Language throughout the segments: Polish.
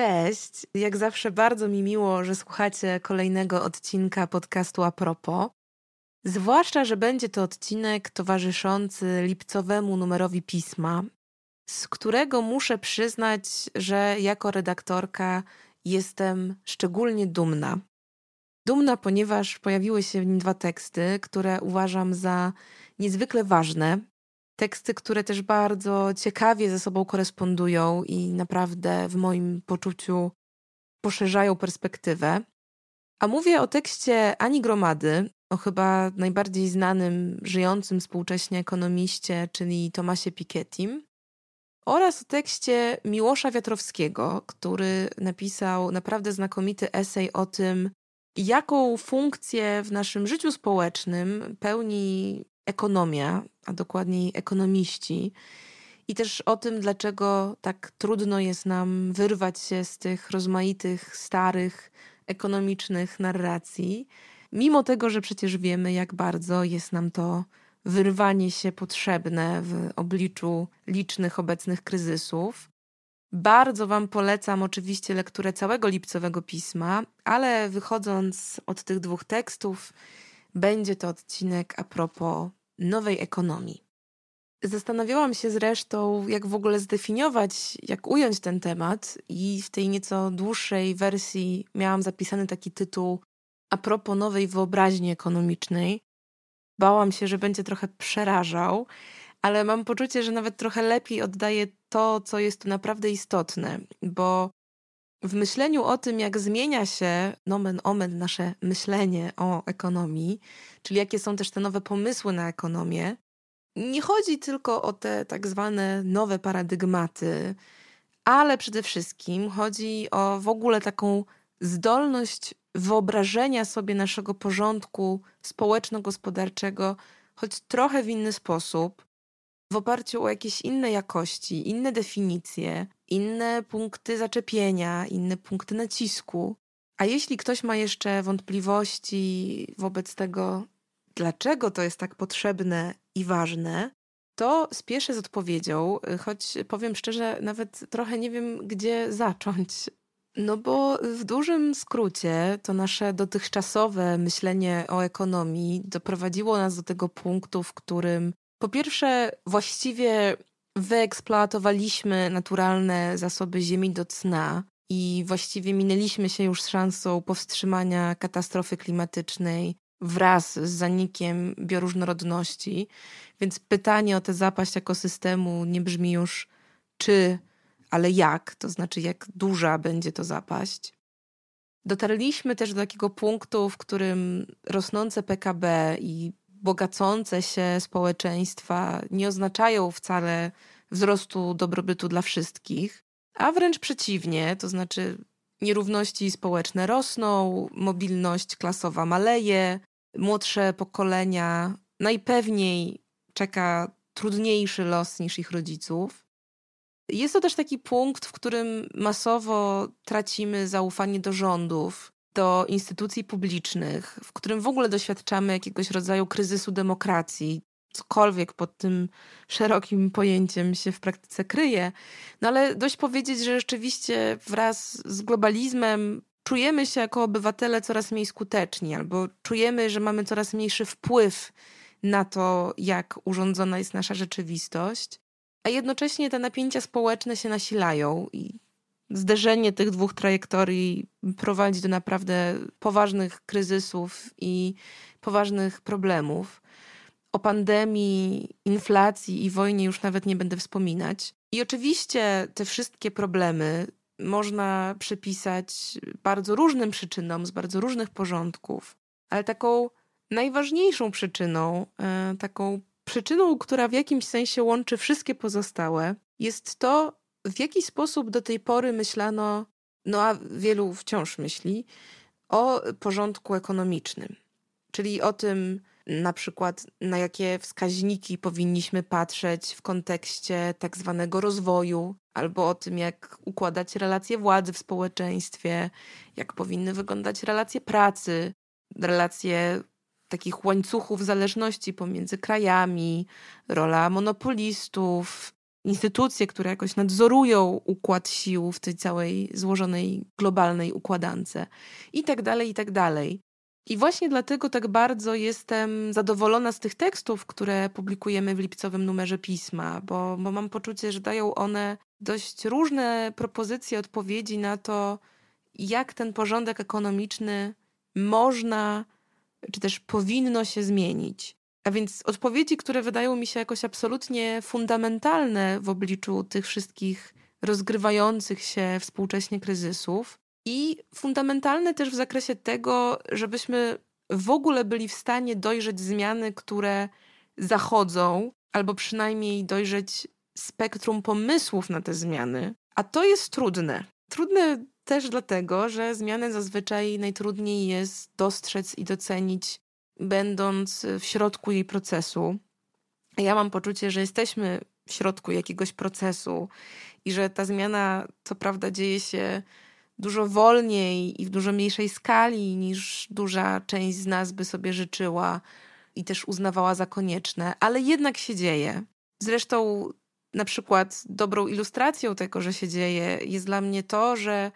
Cześć, jak zawsze bardzo mi miło, że słuchacie kolejnego odcinka podcastu a propos. Zwłaszcza, że będzie to odcinek towarzyszący lipcowemu numerowi pisma, z którego muszę przyznać, że jako redaktorka jestem szczególnie dumna. Dumna, ponieważ pojawiły się w nim dwa teksty, które uważam za niezwykle ważne. Teksty, które też bardzo ciekawie ze sobą korespondują i naprawdę w moim poczuciu poszerzają perspektywę. A mówię o tekście Ani Gromady, o chyba najbardziej znanym, żyjącym współcześnie ekonomiście, czyli Tomasie Pikettim, oraz o tekście Miłosza Wiatrowskiego, który napisał naprawdę znakomity esej o tym, jaką funkcję w naszym życiu społecznym pełni ekonomia, a dokładniej ekonomiści, i też o tym, dlaczego tak trudno jest nam wyrwać się z tych rozmaitych, starych, ekonomicznych narracji, mimo tego, że przecież wiemy, jak bardzo jest nam to wyrwanie się potrzebne w obliczu licznych obecnych kryzysów. Bardzo Wam polecam oczywiście lekturę całego lipcowego pisma, ale wychodząc od tych dwóch tekstów, będzie to odcinek a propos nowej ekonomii. Zastanawiałam się zresztą, jak w ogóle zdefiniować, jak ująć ten temat, i w tej nieco dłuższej wersji miałam zapisany taki tytuł a propos nowej wyobraźni ekonomicznej. Bałam się, że będzie trochę przerażał, ale mam poczucie, że nawet trochę lepiej oddaje to, co jest tu naprawdę istotne, bo w myśleniu o tym, jak zmienia się nomen omen nasze myślenie o ekonomii, czyli jakie są też te nowe pomysły na ekonomię, nie chodzi tylko o te tak zwane nowe paradygmaty, ale przede wszystkim chodzi o w ogóle taką zdolność wyobrażenia sobie naszego porządku społeczno-gospodarczego choć trochę w inny sposób, w oparciu o jakieś inne jakości, inne definicje, inne punkty zaczepienia, inne punkty nacisku. A jeśli ktoś ma jeszcze wątpliwości wobec tego, dlaczego to jest tak potrzebne i ważne, to spieszę z odpowiedzią, choć powiem szczerze, nawet trochę nie wiem, gdzie zacząć. No bo w dużym skrócie to nasze dotychczasowe myślenie o ekonomii doprowadziło nas do tego punktu, w którym po pierwsze właściwie wyeksploatowaliśmy naturalne zasoby ziemi do cna i właściwie minęliśmy się już z szansą powstrzymania katastrofy klimatycznej wraz z zanikiem bioróżnorodności. Więc pytanie o tę zapaść ekosystemu nie brzmi już czy ale jak, to znaczy jak duża będzie to zapaść. Dotarliśmy też do takiego punktu, w którym rosnące PKB i bogacące się społeczeństwa nie oznaczają wcale wzrostu dobrobytu dla wszystkich, a wręcz przeciwnie, to znaczy nierówności społeczne rosną, mobilność klasowa maleje, młodsze pokolenia najpewniej czeka trudniejszy los niż ich rodziców. Jest to też taki punkt, w którym masowo tracimy zaufanie do rządów, do instytucji publicznych, w którym w ogóle doświadczamy jakiegoś rodzaju kryzysu demokracji, cokolwiek pod tym szerokim pojęciem się w praktyce kryje. No ale dość powiedzieć, że rzeczywiście wraz z globalizmem czujemy się jako obywatele coraz mniej skuteczni, albo czujemy, że mamy coraz mniejszy wpływ na to, jak urządzona jest nasza rzeczywistość a jednocześnie te napięcia społeczne się nasilają i zderzenie tych dwóch trajektorii prowadzi do naprawdę poważnych kryzysów i poważnych problemów. O pandemii, inflacji i wojnie już nawet nie będę wspominać. I oczywiście te wszystkie problemy można przypisać bardzo różnym przyczynom z bardzo różnych porządków, ale taką najważniejszą przyczyną, e, taką Przyczyną, która w jakimś sensie łączy wszystkie pozostałe, jest to, w jaki sposób do tej pory myślano, no a wielu wciąż myśli, o porządku ekonomicznym, czyli o tym, na przykład na jakie wskaźniki powinniśmy patrzeć w kontekście tak zwanego rozwoju, albo o tym, jak układać relacje władzy w społeczeństwie, jak powinny wyglądać relacje pracy, relacje takich łańcuchów zależności pomiędzy krajami, rola monopolistów, instytucje, które jakoś nadzorują układ sił w tej całej złożonej globalnej układance i tak dalej, i tak dalej. I właśnie dlatego tak bardzo jestem zadowolona z tych tekstów, które publikujemy w lipcowym numerze pisma, bo, bo mam poczucie, że dają one dość różne propozycje, odpowiedzi na to, jak ten porządek ekonomiczny można, czy też powinno się zmienić. A więc odpowiedzi, które wydają mi się jakoś absolutnie fundamentalne w obliczu tych wszystkich rozgrywających się współcześnie kryzysów i fundamentalne też w zakresie tego, żebyśmy w ogóle byli w stanie dojrzeć zmiany, które zachodzą, albo przynajmniej dojrzeć spektrum pomysłów na te zmiany. A to jest trudne. Trudne też dlatego, że zmiany zazwyczaj najtrudniej jest dostrzec i docenić będąc w środku jej procesu. Ja mam poczucie, że jesteśmy w środku jakiegoś procesu i że ta zmiana, co prawda, dzieje się dużo wolniej i w dużo mniejszej skali niż duża część z nas by sobie życzyła i też uznawała za konieczne, ale jednak się dzieje. Zresztą, na przykład, dobrą ilustracją tego, że się dzieje, jest dla mnie to, że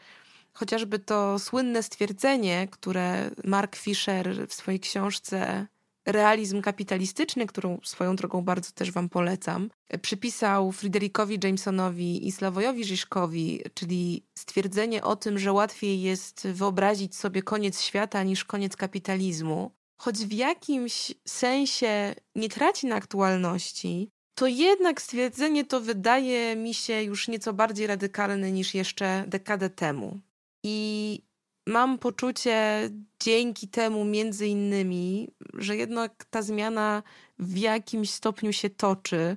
Chociażby to słynne stwierdzenie, które Mark Fisher w swojej książce Realizm kapitalistyczny, którą swoją drogą bardzo też Wam polecam, przypisał Friderikowi Jamesonowi i Slawojowi Żyżkowi, czyli stwierdzenie o tym, że łatwiej jest wyobrazić sobie koniec świata niż koniec kapitalizmu, choć w jakimś sensie nie traci na aktualności, to jednak stwierdzenie to wydaje mi się już nieco bardziej radykalne niż jeszcze dekadę temu. I mam poczucie dzięki temu między innymi, że jednak ta zmiana w jakimś stopniu się toczy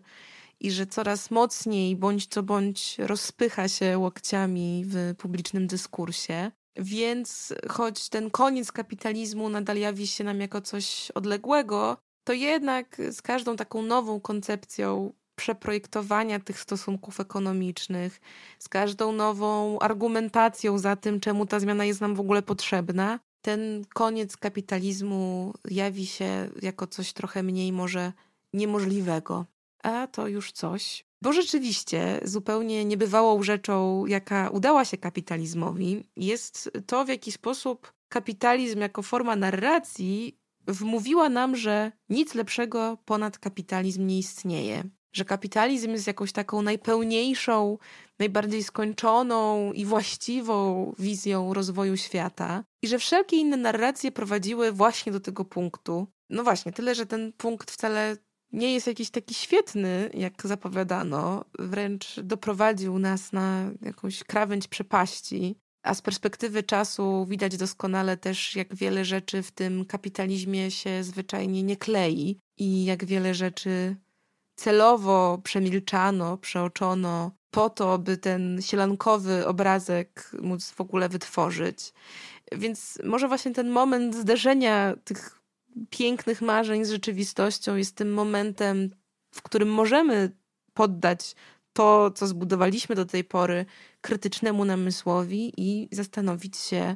i że coraz mocniej bądź co bądź rozpycha się łokciami w publicznym dyskursie. Więc choć ten koniec kapitalizmu nadal jawi się nam jako coś odległego, to jednak z każdą taką nową koncepcją przeprojektowania tych stosunków ekonomicznych, z każdą nową argumentacją za tym, czemu ta zmiana jest nam w ogóle potrzebna, ten koniec kapitalizmu jawi się jako coś trochę mniej może niemożliwego. A to już coś. Bo rzeczywiście zupełnie niebywałą rzeczą, jaka udała się kapitalizmowi, jest to, w jaki sposób kapitalizm jako forma narracji wmówiła nam, że nic lepszego ponad kapitalizm nie istnieje że kapitalizm jest jakąś taką najpełniejszą, najbardziej skończoną i właściwą wizją rozwoju świata i że wszelkie inne narracje prowadziły właśnie do tego punktu. No właśnie, tyle, że ten punkt wcale nie jest jakiś taki świetny, jak zapowiadano, wręcz doprowadził nas na jakąś krawędź przepaści. A z perspektywy czasu widać doskonale też, jak wiele rzeczy w tym kapitalizmie się zwyczajnie nie klei i jak wiele rzeczy celowo przemilczano, przeoczono po to, by ten sielankowy obrazek móc w ogóle wytworzyć. Więc może właśnie ten moment zderzenia tych pięknych marzeń z rzeczywistością jest tym momentem, w którym możemy poddać to, co zbudowaliśmy do tej pory, krytycznemu namysłowi i zastanowić się,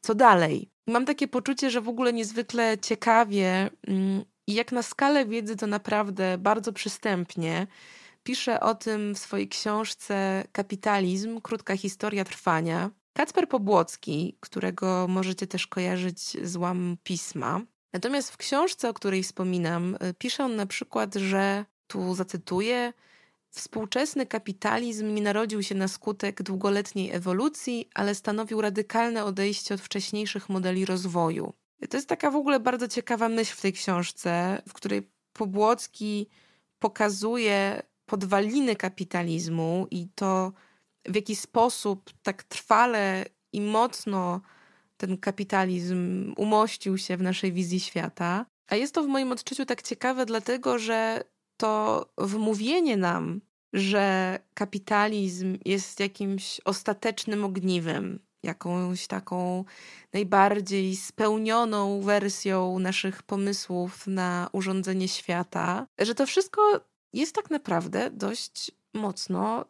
co dalej. Mam takie poczucie, że w ogóle niezwykle ciekawie mm, i jak na skalę wiedzy to naprawdę bardzo przystępnie. Pisze o tym w swojej książce Kapitalizm krótka historia trwania. Kacper Pobłocki, którego możecie też kojarzyć z łam pisma. Natomiast w książce, o której wspominam, pisze on na przykład, że tu zacytuję: Współczesny kapitalizm nie narodził się na skutek długoletniej ewolucji, ale stanowił radykalne odejście od wcześniejszych modeli rozwoju. To jest taka w ogóle bardzo ciekawa myśl w tej książce, w której Pobłocki pokazuje podwaliny kapitalizmu i to, w jaki sposób tak trwale i mocno ten kapitalizm umościł się w naszej wizji świata. A jest to w moim odczuciu tak ciekawe, dlatego że to wmówienie nam, że kapitalizm jest jakimś ostatecznym ogniwem, jakąś taką najbardziej spełnioną wersją naszych pomysłów na urządzenie świata, że to wszystko jest tak naprawdę dość mocno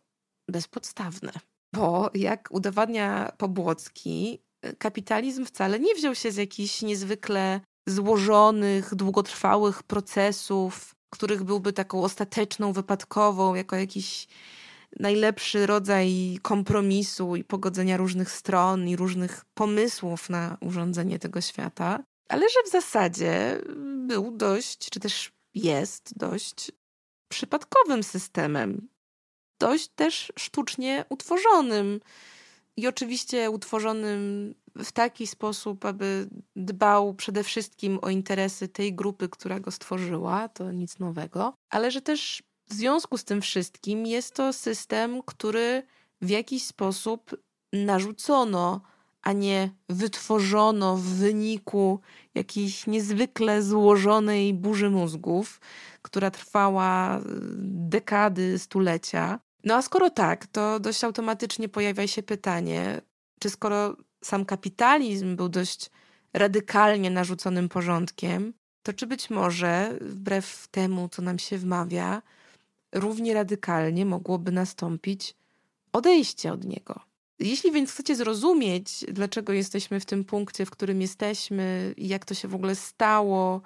bezpodstawne. Bo jak udowadnia Pobłocki, kapitalizm wcale nie wziął się z jakichś niezwykle złożonych, długotrwałych procesów, których byłby taką ostateczną, wypadkową, jako jakiś najlepszy rodzaj kompromisu i pogodzenia różnych stron i różnych pomysłów na urządzenie tego świata, ale że w zasadzie był dość, czy też jest dość przypadkowym systemem, dość też sztucznie utworzonym i oczywiście utworzonym w taki sposób, aby dbał przede wszystkim o interesy tej grupy, która go stworzyła, to nic nowego, ale że też w związku z tym wszystkim jest to system, który w jakiś sposób narzucono, a nie wytworzono w wyniku jakiejś niezwykle złożonej burzy mózgów, która trwała y, dekady, stulecia. No a skoro tak, to dość automatycznie pojawia się pytanie, czy skoro sam kapitalizm był dość radykalnie narzuconym porządkiem, to czy być może, wbrew temu, co nam się wmawia, równie radykalnie mogłoby nastąpić odejście od niego. Jeśli więc chcecie zrozumieć, dlaczego jesteśmy w tym punkcie, w którym jesteśmy jak to się w ogóle stało,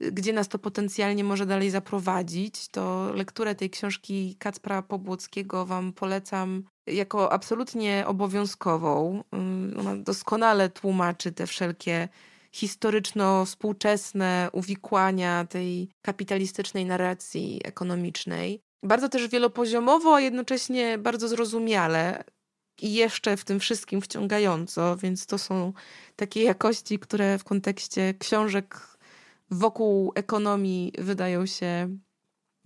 gdzie nas to potencjalnie może dalej zaprowadzić, to lekturę tej książki Kacpra Pobłockiego Wam polecam jako absolutnie obowiązkową. Mm, ona doskonale tłumaczy te wszelkie historyczno-współczesne uwikłania tej kapitalistycznej narracji ekonomicznej. Bardzo też wielopoziomowo, a jednocześnie bardzo zrozumiale i jeszcze w tym wszystkim wciągająco, więc to są takie jakości, które w kontekście książek wokół ekonomii wydają się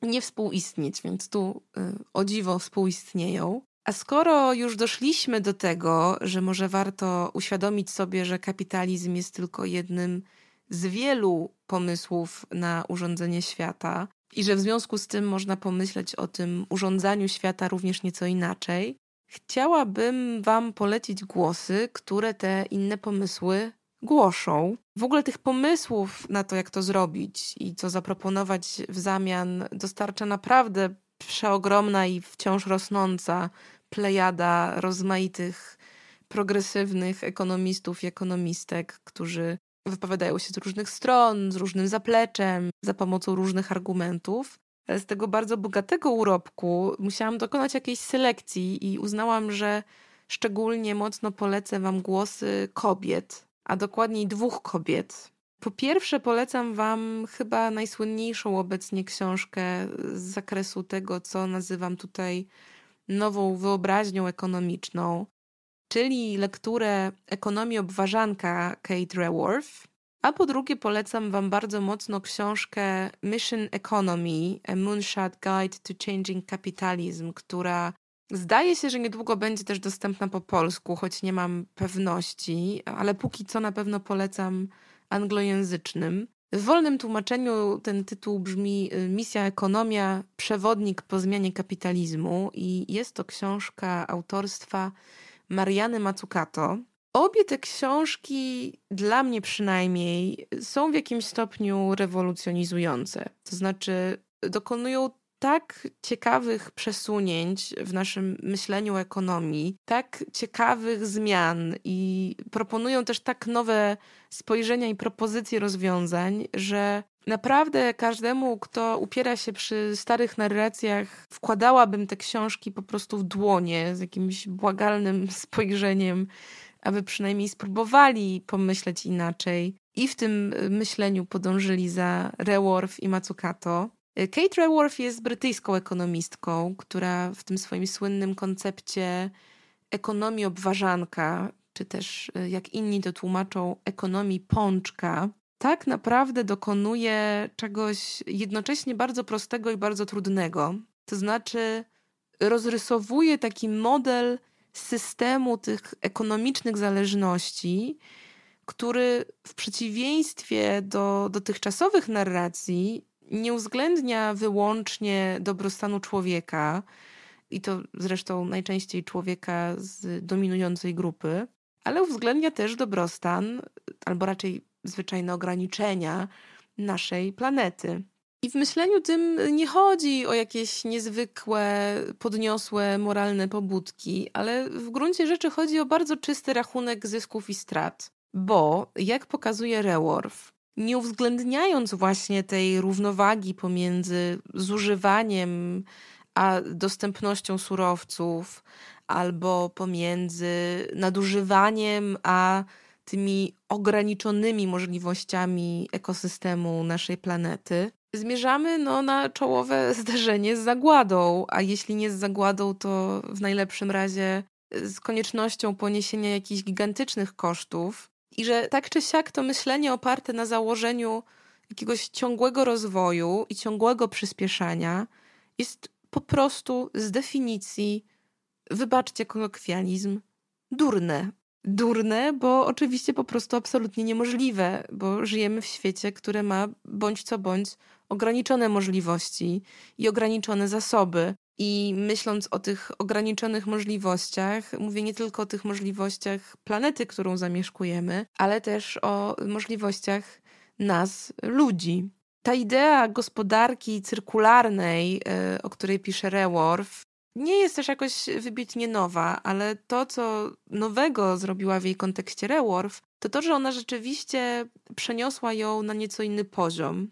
nie współistnieć, więc tu y, o dziwo współistnieją. A skoro już doszliśmy do tego, że może warto uświadomić sobie, że kapitalizm jest tylko jednym z wielu pomysłów na urządzenie świata i że w związku z tym można pomyśleć o tym urządzaniu świata również nieco inaczej, chciałabym Wam polecić głosy, które te inne pomysły głoszą. W ogóle tych pomysłów na to, jak to zrobić i co zaproponować w zamian, dostarcza naprawdę przeogromna i wciąż rosnąca plejada rozmaitych progresywnych ekonomistów i ekonomistek, którzy wypowiadają się z różnych stron, z różnym zapleczem, za pomocą różnych argumentów. Z tego bardzo bogatego urobku musiałam dokonać jakiejś selekcji i uznałam, że szczególnie mocno polecę Wam głosy kobiet, a dokładniej dwóch kobiet. Po pierwsze, polecam Wam chyba najsłynniejszą obecnie książkę z zakresu tego, co nazywam tutaj nową wyobraźnią ekonomiczną, czyli lekturę Ekonomii obważanka Kate Raworth. A po drugie, polecam Wam bardzo mocno książkę Mission Economy: A Moonshot Guide to Changing Capitalism, która Zdaje się, że niedługo będzie też dostępna po polsku, choć nie mam pewności, ale póki co na pewno polecam anglojęzycznym. W wolnym tłumaczeniu ten tytuł brzmi y, Misja Ekonomia Przewodnik po zmianie kapitalizmu i jest to książka autorstwa Mariany Mazzucato. Obie te książki, dla mnie przynajmniej, są w jakimś stopniu rewolucjonizujące. To znaczy, dokonują tak ciekawych przesunięć w naszym myśleniu o ekonomii, tak ciekawych zmian i proponują też tak nowe spojrzenia i propozycje rozwiązań, że naprawdę każdemu, kto upiera się przy starych narracjach, wkładałabym te książki po prostu w dłonie z jakimś błagalnym spojrzeniem, aby przynajmniej spróbowali pomyśleć inaczej i w tym myśleniu podążyli za Reworth i Mazzucato. Kate Raworth jest brytyjską ekonomistką, która w tym swoim słynnym koncepcie ekonomii obważanka, czy też e, jak inni to tłumaczą, ekonomii pączka, tak naprawdę dokonuje czegoś jednocześnie bardzo prostego i bardzo trudnego. To znaczy, rozrysowuje taki model systemu tych ekonomicznych zależności, który w przeciwieństwie do dotychczasowych narracji nie uwzględnia wyłącznie dobrostanu człowieka, i to zresztą najczęściej człowieka z dominującej grupy, ale uwzględnia też dobrostan, albo raczej zwyczajne ograniczenia naszej planety. I w myśleniu tym nie chodzi o jakieś niezwykłe, podniosłe moralne pobudki, ale w gruncie rzeczy chodzi o bardzo czysty rachunek zysków i strat. Bo, jak pokazuje Reworth, nie uwzględniając właśnie tej równowagi pomiędzy zużywaniem a dostępnością surowców, albo pomiędzy nadużywaniem a tymi ograniczonymi możliwościami ekosystemu naszej planety, zmierzamy no, na czołowe zderzenie z zagładą, a jeśli nie z zagładą, to w najlepszym razie z koniecznością poniesienia jakichś gigantycznych kosztów. I że tak czy siak to myślenie oparte na założeniu jakiegoś ciągłego rozwoju i ciągłego przyspieszania jest po prostu z definicji, wybaczcie kolokwializm, durne. Durne, bo oczywiście po prostu absolutnie niemożliwe, bo żyjemy w świecie, które ma bądź co bądź ograniczone możliwości i ograniczone zasoby. I myśląc o tych ograniczonych możliwościach, mówię nie tylko o tych możliwościach planety, którą zamieszkujemy, ale też o możliwościach nas, ludzi. Ta idea gospodarki cyrkularnej, e, o której pisze Reworth, nie jest też jakoś wybitnie nowa, ale to, co nowego zrobiła w jej kontekście Reworth, to to, że ona rzeczywiście przeniosła ją na nieco inny poziom.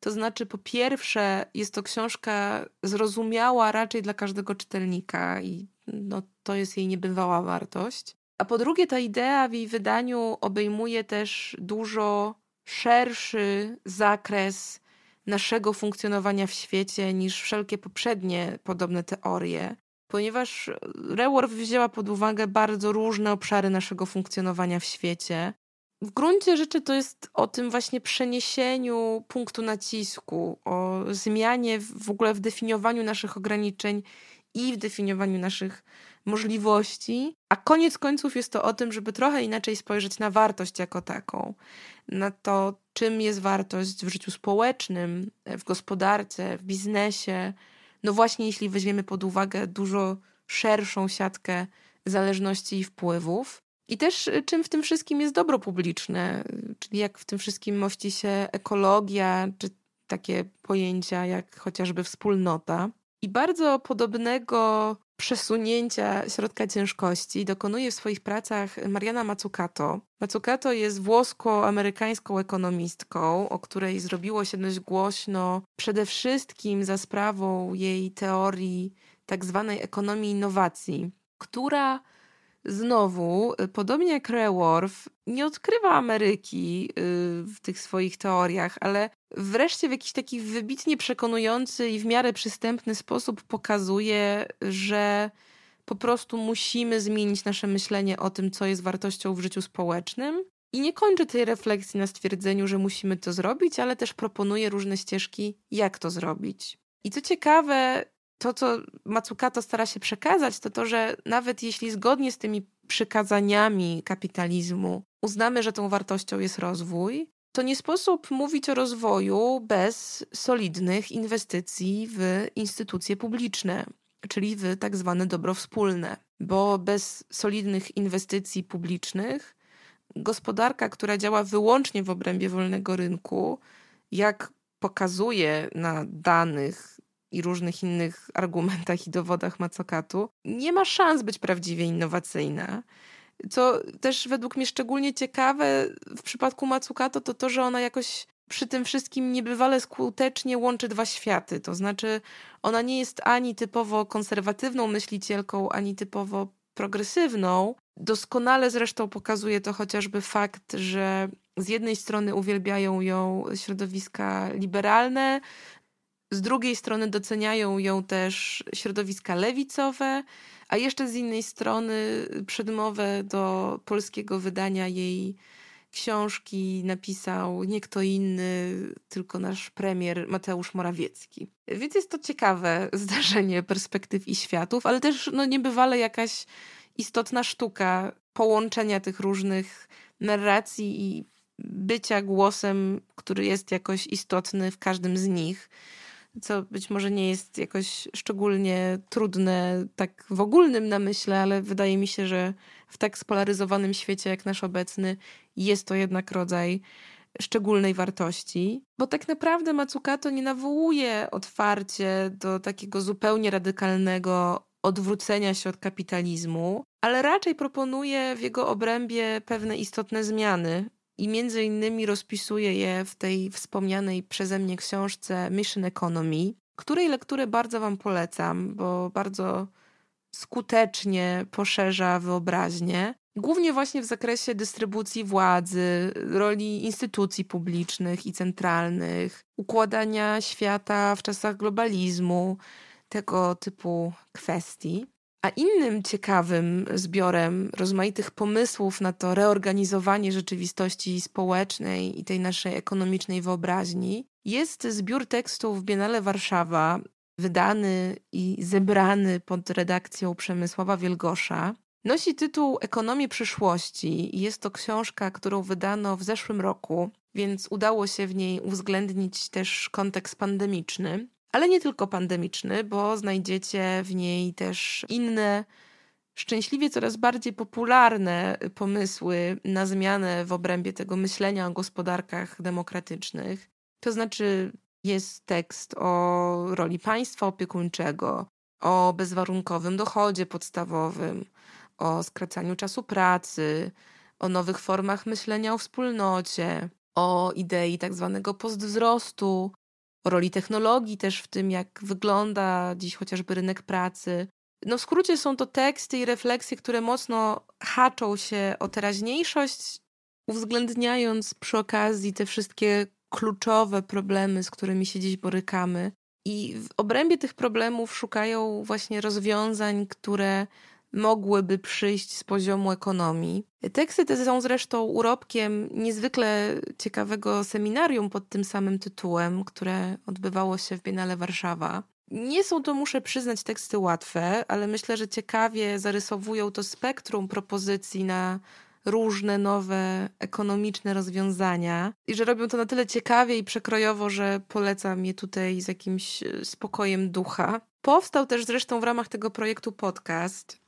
To znaczy, po pierwsze, jest to książka zrozumiała raczej dla każdego czytelnika i no, to jest jej niebywała wartość. A po drugie, ta idea w jej wydaniu obejmuje też dużo szerszy zakres naszego funkcjonowania w świecie niż wszelkie poprzednie podobne teorie, ponieważ Reworth wzięła pod uwagę bardzo różne obszary naszego funkcjonowania w świecie. W gruncie rzeczy to jest o tym właśnie przeniesieniu punktu nacisku, o zmianie w ogóle w definiowaniu naszych ograniczeń i w definiowaniu naszych możliwości, a koniec końców jest to o tym, żeby trochę inaczej spojrzeć na wartość jako taką, na to, czym jest wartość w życiu społecznym, w gospodarce, w biznesie. No właśnie, jeśli weźmiemy pod uwagę dużo szerszą siatkę zależności i wpływów. I też y, czym w tym wszystkim jest dobro publiczne, czyli jak w tym wszystkim mości się ekologia, czy takie pojęcia jak chociażby wspólnota. I bardzo podobnego przesunięcia środka ciężkości dokonuje w swoich pracach Mariana Mazzucato. Mazzucato jest włosko-amerykańską ekonomistką, o której zrobiło się dość głośno przede wszystkim za sprawą jej teorii tak zwanej ekonomii innowacji, która znowu, y, podobnie jak Reworth, nie odkrywa Ameryki y, w tych swoich teoriach, ale wreszcie w jakiś taki wybitnie przekonujący i w miarę przystępny sposób pokazuje, że po prostu musimy zmienić nasze myślenie o tym, co jest wartością w życiu społecznym. I nie kończy tej refleksji na stwierdzeniu, że musimy to zrobić, ale też proponuje różne ścieżki, jak to zrobić. I co ciekawe, to, co Matsukato stara się przekazać, to to, że nawet jeśli zgodnie z tymi przykazaniami kapitalizmu uznamy, że tą wartością jest rozwój, to nie sposób mówić o rozwoju bez solidnych inwestycji w instytucje publiczne, czyli w tak zwane dobro wspólne. Bo bez solidnych inwestycji publicznych gospodarka, która działa wyłącznie w obrębie wolnego rynku, jak pokazuje na danych i różnych innych argumentach i dowodach Macokatu, nie ma szans być prawdziwie innowacyjna. Co też według mnie szczególnie ciekawe w przypadku Matsukato, to to, że ona jakoś przy tym wszystkim niebywale skutecznie łączy dwa światy. To znaczy, ona nie jest ani typowo konserwatywną myślicielką, ani typowo progresywną. Doskonale zresztą pokazuje to chociażby fakt, że z jednej strony uwielbiają ją środowiska liberalne, z drugiej strony doceniają ją też środowiska lewicowe, a jeszcze z innej strony przedmowę do polskiego wydania jej książki napisał nie kto inny, tylko nasz premier Mateusz Morawiecki. Więc jest to ciekawe zdarzenie perspektyw i światów, ale też no, niebywale jakaś istotna sztuka połączenia tych różnych narracji i bycia głosem, który jest jakoś istotny w każdym z nich, co być może nie jest jakoś szczególnie trudne tak w ogólnym namyśle, ale wydaje mi się, że w tak spolaryzowanym świecie jak nasz obecny jest to jednak rodzaj szczególnej wartości, bo tak naprawdę Matsukato nie nawołuje otwarcie do takiego zupełnie radykalnego odwrócenia się od kapitalizmu, ale raczej proponuje w jego obrębie pewne istotne zmiany i między innymi rozpisuje je w tej wspomnianej przeze mnie książce Mission Economy, której lekturę bardzo Wam polecam, bo bardzo skutecznie poszerza wyobraźnię. Głównie właśnie w zakresie dystrybucji władzy, roli instytucji publicznych i centralnych, układania świata w czasach globalizmu, tego typu kwestii. A innym ciekawym zbiorem rozmaitych pomysłów na to reorganizowanie rzeczywistości społecznej i tej naszej ekonomicznej wyobraźni jest zbiór tekstów Biennale Warszawa, wydany i zebrany pod redakcją Przemysława Wielgosza. Nosi tytuł Ekonomii przyszłości i jest to książka, którą wydano w zeszłym roku, więc udało się w niej uwzględnić też kontekst pandemiczny ale nie tylko pandemiczny, bo znajdziecie w niej też inne, szczęśliwie coraz bardziej popularne pomysły na zmianę w obrębie tego myślenia o gospodarkach demokratycznych. To znaczy, jest tekst o roli państwa opiekuńczego, o bezwarunkowym dochodzie podstawowym, o skracaniu czasu pracy, o nowych formach myślenia o wspólnocie, o idei tak zwanego postwzrostu, o roli technologii też w tym, jak wygląda dziś chociażby rynek pracy. No w skrócie są to teksty i refleksje, które mocno haczą się o teraźniejszość, uwzględniając przy okazji te wszystkie kluczowe problemy, z którymi się dziś borykamy. I w obrębie tych problemów szukają właśnie rozwiązań, które mogłyby przyjść z poziomu ekonomii. Teksty te są zresztą urobkiem niezwykle ciekawego seminarium pod tym samym tytułem, które odbywało się w Biennale Warszawa. Nie są to, muszę przyznać, teksty łatwe, ale myślę, że ciekawie zarysowują to spektrum propozycji na różne nowe ekonomiczne rozwiązania i że robią to na tyle ciekawie i przekrojowo, że polecam je tutaj z jakimś spokojem ducha. Powstał też zresztą w ramach tego projektu podcast,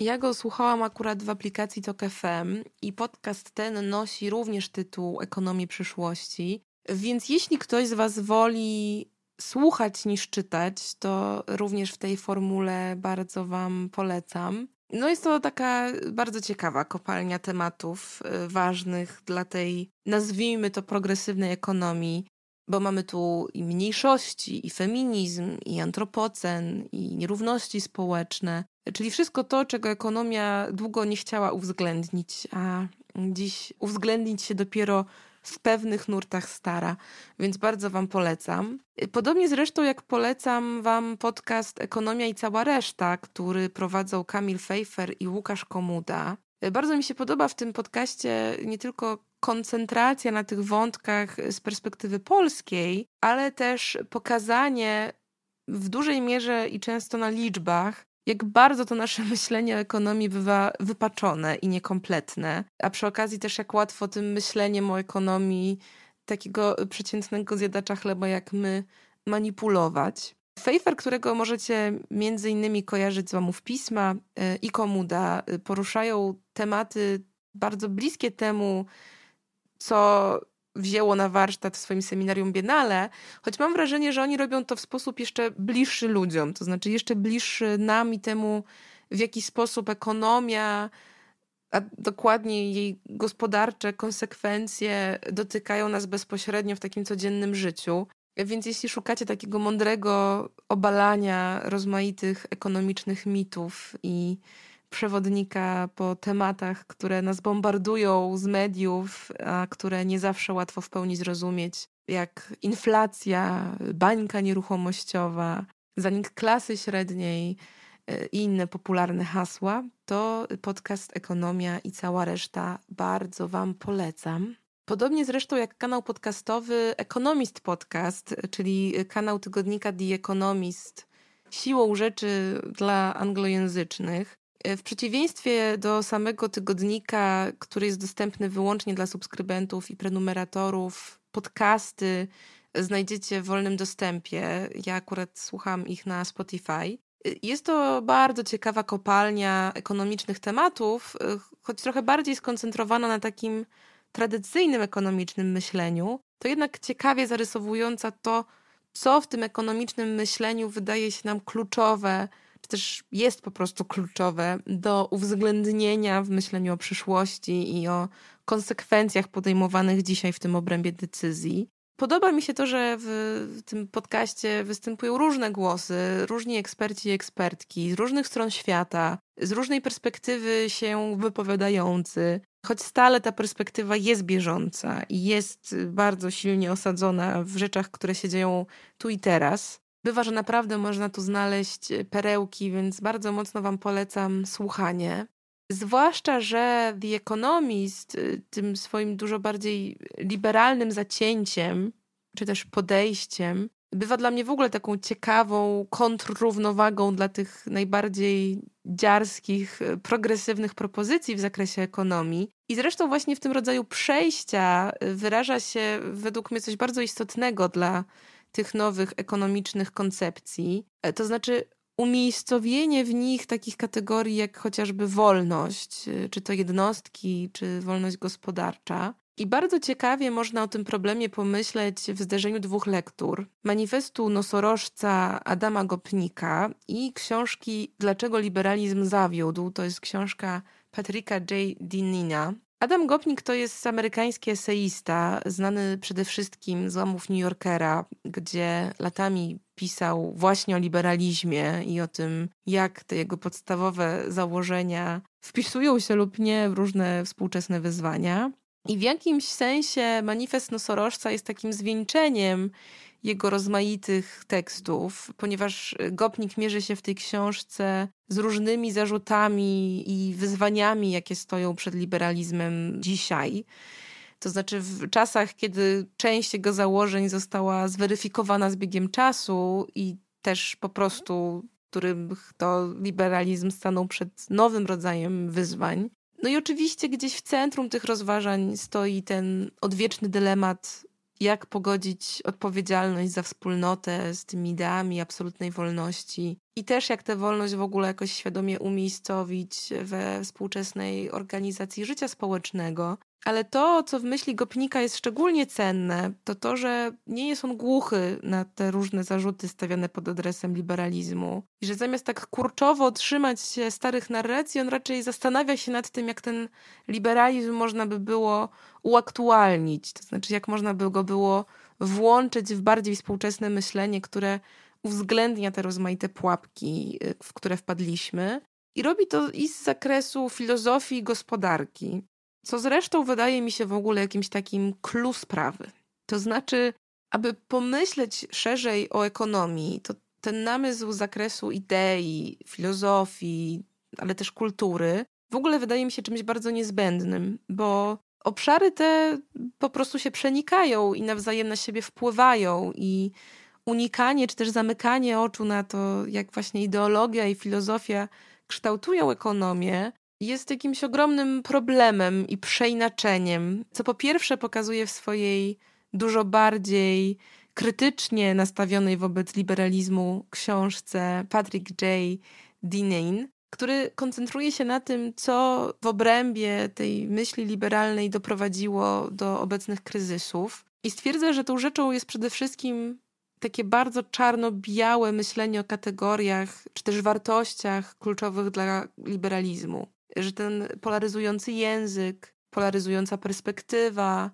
ja go słuchałam akurat w aplikacji Tok FM i podcast ten nosi również tytuł Ekonomii przyszłości. Więc jeśli ktoś z Was woli słuchać niż czytać, to również w tej formule bardzo Wam polecam. No jest to taka bardzo ciekawa kopalnia tematów y, ważnych dla tej, nazwijmy to, progresywnej ekonomii, bo mamy tu i mniejszości, i feminizm, i antropocen, i nierówności społeczne, czyli wszystko to, czego ekonomia długo nie chciała uwzględnić, a dziś uwzględnić się dopiero w pewnych nurtach stara, więc bardzo Wam polecam. Podobnie zresztą jak polecam Wam podcast Ekonomia i cała reszta, który prowadzą Kamil Fejfer i Łukasz Komuda. Bardzo mi się podoba w tym podcaście nie tylko koncentracja na tych wątkach z perspektywy polskiej, ale też pokazanie w dużej mierze i często na liczbach, jak bardzo to nasze myślenie o ekonomii bywa wypaczone i niekompletne, a przy okazji też jak łatwo tym myśleniem o ekonomii takiego przeciętnego zjadacza chleba jak my manipulować. Fejfer, którego możecie między innymi kojarzyć z łamów pisma y, i komuda, y, poruszają tematy bardzo bliskie temu, co wzięło na warsztat w swoim seminarium Biennale, choć mam wrażenie, że oni robią to w sposób jeszcze bliższy ludziom, to znaczy jeszcze bliższy nam i temu, w jaki sposób ekonomia, a dokładnie jej gospodarcze konsekwencje dotykają nas bezpośrednio w takim codziennym życiu. Więc jeśli szukacie takiego mądrego obalania rozmaitych ekonomicznych mitów i przewodnika po tematach, które nas bombardują z mediów, a które nie zawsze łatwo w pełni zrozumieć, jak inflacja, bańka nieruchomościowa, zanik klasy średniej e, i inne popularne hasła, to podcast Ekonomia i cała reszta bardzo Wam polecam. Podobnie zresztą jak kanał podcastowy Economist Podcast, czyli kanał tygodnika The Economist, siłą rzeczy dla anglojęzycznych, w przeciwieństwie do samego tygodnika, który jest dostępny wyłącznie dla subskrybentów i prenumeratorów, podcasty znajdziecie w wolnym dostępie. Ja akurat słucham ich na Spotify. Jest to bardzo ciekawa kopalnia ekonomicznych tematów, choć trochę bardziej skoncentrowana na takim tradycyjnym ekonomicznym myśleniu, to jednak ciekawie zarysowująca to, co w tym ekonomicznym myśleniu wydaje się nam kluczowe, też jest po prostu kluczowe do uwzględnienia w myśleniu o przyszłości i o konsekwencjach podejmowanych dzisiaj w tym obrębie decyzji. Podoba mi się to, że w tym podcaście występują różne głosy, różni eksperci i ekspertki z różnych stron świata, z różnej perspektywy się wypowiadający, choć stale ta perspektywa jest bieżąca i jest bardzo silnie osadzona w rzeczach, które się dzieją tu i teraz. Bywa, że naprawdę można tu znaleźć perełki, więc bardzo mocno Wam polecam słuchanie. Zwłaszcza, że The Economist y, tym swoim dużo bardziej liberalnym zacięciem, czy też podejściem, bywa dla mnie w ogóle taką ciekawą kontrrównowagą dla tych najbardziej dziarskich, y, progresywnych propozycji w zakresie ekonomii. I zresztą właśnie w tym rodzaju przejścia wyraża się według mnie coś bardzo istotnego dla tych nowych ekonomicznych koncepcji. E, to znaczy umiejscowienie w nich takich kategorii jak chociażby wolność, y, czy to jednostki, czy wolność gospodarcza. I bardzo ciekawie można o tym problemie pomyśleć w zderzeniu dwóch lektur: manifestu nosorożca Adama Gopnika i książki Dlaczego liberalizm zawiódł. To jest książka Patryka J. Dinina. Adam Gopnik to jest amerykański eseista, znany przede wszystkim z łamów New Yorkera, gdzie latami pisał właśnie o liberalizmie i o tym, jak te jego podstawowe założenia wpisują się lub nie w różne współczesne wyzwania. I w jakimś sensie manifest nosorożca jest takim zwieńczeniem jego rozmaitych tekstów, ponieważ Gopnik mierzy się w tej książce z różnymi zarzutami i wyzwaniami, jakie stoją przed liberalizmem dzisiaj. To znaczy, w czasach, kiedy część jego założeń została zweryfikowana z biegiem czasu i też po prostu, którym to liberalizm stanął przed nowym rodzajem wyzwań. No i oczywiście gdzieś w centrum tych rozważań stoi ten odwieczny dylemat jak pogodzić odpowiedzialność za wspólnotę z tymi ideami absolutnej wolności i też jak tę wolność w ogóle jakoś świadomie umiejscowić we współczesnej organizacji życia społecznego. Ale to, co w myśli Gopnika jest szczególnie cenne, to to, że nie jest on głuchy na te różne zarzuty stawiane pod adresem liberalizmu. I że zamiast tak kurczowo trzymać się starych narracji, on raczej zastanawia się nad tym, jak ten liberalizm można by było uaktualnić. To znaczy, jak można by go było włączyć w bardziej współczesne myślenie, które uwzględnia te rozmaite pułapki, y, w które wpadliśmy. I robi to i z zakresu filozofii i gospodarki, co zresztą wydaje mi się w ogóle jakimś takim clue sprawy. To znaczy, aby pomyśleć szerzej o ekonomii, to ten namysł zakresu idei, filozofii, ale też kultury, w ogóle wydaje mi się czymś bardzo niezbędnym, bo obszary te po prostu się przenikają i nawzajem na siebie wpływają i unikanie czy też zamykanie oczu na to, jak właśnie ideologia i filozofia kształtują ekonomię, jest jakimś ogromnym problemem i przeinaczeniem, co po pierwsze pokazuje w swojej dużo bardziej krytycznie nastawionej wobec liberalizmu książce Patrick J. Dineen, który koncentruje się na tym, co w obrębie tej myśli liberalnej doprowadziło do obecnych kryzysów. I stwierdza, że tą rzeczą jest przede wszystkim takie bardzo czarno-białe myślenie o kategoriach czy też wartościach kluczowych dla liberalizmu. Że ten polaryzujący język, polaryzująca perspektywa,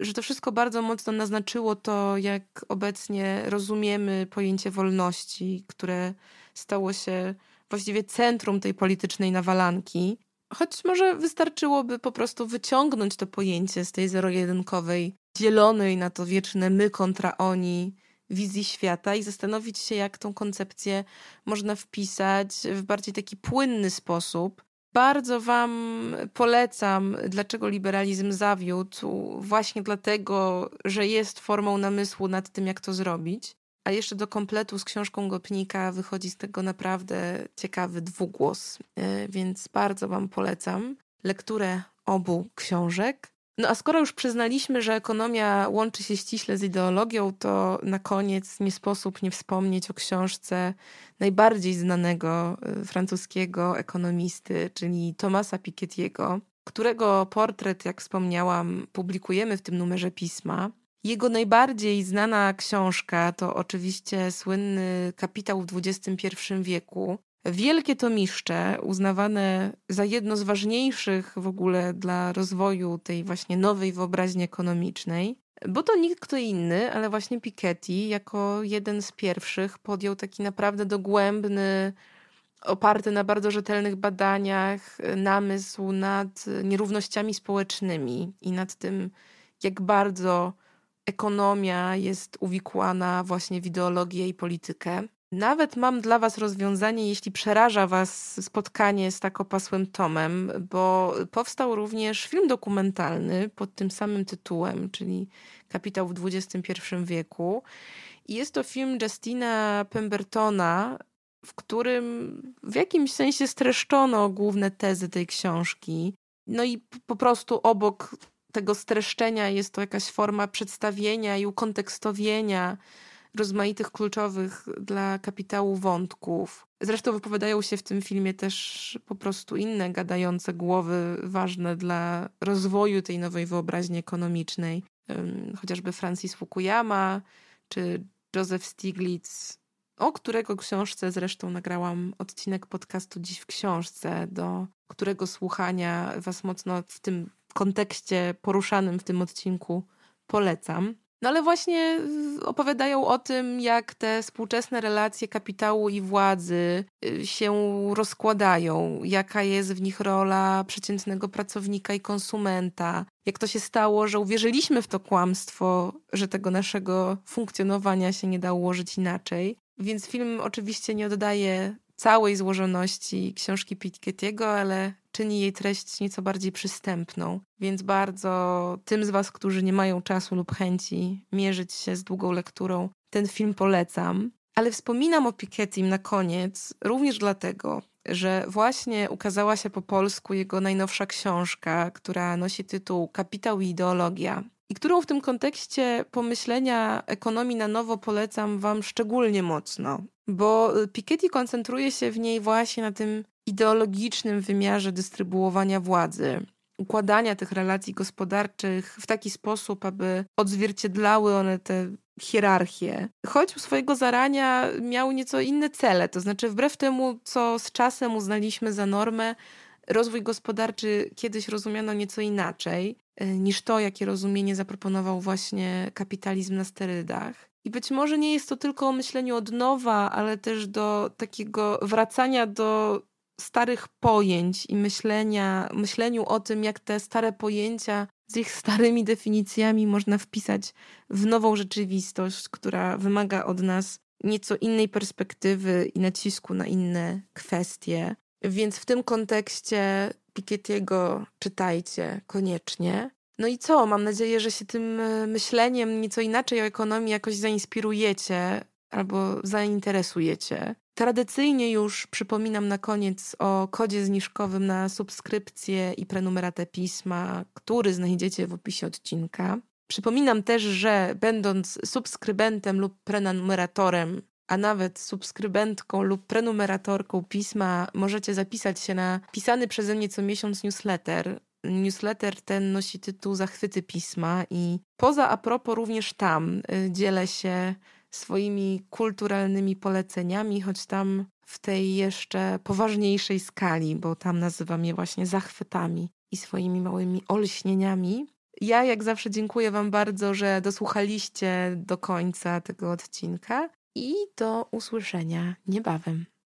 że to wszystko bardzo mocno naznaczyło to, jak obecnie rozumiemy pojęcie wolności, które stało się właściwie centrum tej politycznej nawalanki. Choć może wystarczyłoby po prostu wyciągnąć to pojęcie z tej zero-jedynkowej, dzielonej na to wieczne my kontra oni wizji świata i zastanowić się, jak tą koncepcję można wpisać w bardziej taki płynny sposób. Bardzo Wam polecam, dlaczego liberalizm zawiódł, właśnie dlatego, że jest formą namysłu nad tym, jak to zrobić. A jeszcze do kompletu z książką Gopnika wychodzi z tego naprawdę ciekawy dwugłos, e, więc bardzo Wam polecam lekturę obu książek. No a skoro już przyznaliśmy, że ekonomia łączy się ściśle z ideologią, to na koniec nie sposób nie wspomnieć o książce najbardziej znanego y, francuskiego ekonomisty, czyli Thomasa Piketty'ego, którego portret, jak wspomniałam, publikujemy w tym numerze pisma. Jego najbardziej znana książka to oczywiście słynny Kapitał w XXI wieku, Wielkie tomiszcze, uznawane za jedno z ważniejszych w ogóle dla rozwoju tej właśnie nowej wyobraźni ekonomicznej, bo to nikt kto inny, ale właśnie Piketty jako jeden z pierwszych podjął taki naprawdę dogłębny, oparty na bardzo rzetelnych badaniach, namysł nad nierównościami społecznymi i nad tym, jak bardzo ekonomia jest uwikłana właśnie w ideologię i politykę. Nawet mam dla Was rozwiązanie, jeśli przeraża Was spotkanie z tak opasłym tomem, bo powstał również film dokumentalny pod tym samym tytułem, czyli Kapitał w XXI wieku. I jest to film Justina Pembertona, w którym w jakimś sensie streszczono główne tezy tej książki. No i po prostu obok tego streszczenia jest to jakaś forma przedstawienia i ukontekstowienia rozmaitych kluczowych dla kapitału wątków. Zresztą wypowiadają się w tym filmie też po prostu inne gadające głowy ważne dla rozwoju tej nowej wyobraźni ekonomicznej. Chociażby Francis Fukuyama czy Joseph Stiglitz, o którego książce zresztą nagrałam odcinek podcastu Dziś w książce, do którego słuchania Was mocno w tym kontekście poruszanym w tym odcinku polecam. No ale właśnie opowiadają o tym, jak te współczesne relacje kapitału i władzy y, się rozkładają, jaka jest w nich rola przeciętnego pracownika i konsumenta, jak to się stało, że uwierzyliśmy w to kłamstwo, że tego naszego funkcjonowania się nie da ułożyć inaczej. Więc film oczywiście nie oddaje całej złożoności książki Piketty'ego, ale czyni jej treść nieco bardziej przystępną. Więc bardzo tym z Was, którzy nie mają czasu lub chęci mierzyć się z długą lekturą, ten film polecam. Ale wspominam o Pikettym na koniec również dlatego, że właśnie ukazała się po polsku jego najnowsza książka, która nosi tytuł Kapitał i ideologia. I którą w tym kontekście pomyślenia ekonomii na nowo polecam Wam szczególnie mocno, bo Piketty koncentruje się w niej właśnie na tym ideologicznym wymiarze dystrybuowania władzy, układania tych relacji gospodarczych w taki sposób, aby odzwierciedlały one te hierarchię. Choć u swojego zarania miał nieco inne cele, to znaczy wbrew temu, co z czasem uznaliśmy za normę, rozwój gospodarczy kiedyś rozumiano nieco inaczej e, niż to, jakie rozumienie zaproponował właśnie kapitalizm na sterydach. I być może nie jest to tylko o myśleniu od nowa, ale też do takiego wracania do starych pojęć i myślenia, myśleniu o tym, jak te stare pojęcia z ich starymi definicjami można wpisać w nową rzeczywistość, która wymaga od nas nieco innej perspektywy i nacisku na inne kwestie. Więc w tym kontekście Piketty'ego czytajcie koniecznie. No i co? Mam nadzieję, że się tym e, myśleniem nieco inaczej o ekonomii jakoś zainspirujecie albo zainteresujecie. Tradycyjnie już przypominam na koniec o kodzie zniżkowym na subskrypcję i prenumeratę pisma, który znajdziecie w opisie odcinka. Przypominam też, że będąc subskrybentem lub prenumeratorem, a nawet subskrybentką lub prenumeratorką pisma, możecie zapisać się na pisany przeze mnie co miesiąc newsletter. Newsletter ten nosi tytuł Zachwyty pisma i poza a propos również tam y, dzielę się swoimi kulturalnymi poleceniami, choć tam w tej jeszcze poważniejszej skali, bo tam nazywam je właśnie zachwytami i swoimi małymi olśnieniami. Ja, jak zawsze, dziękuję Wam bardzo, że dosłuchaliście do końca tego odcinka i do usłyszenia niebawem.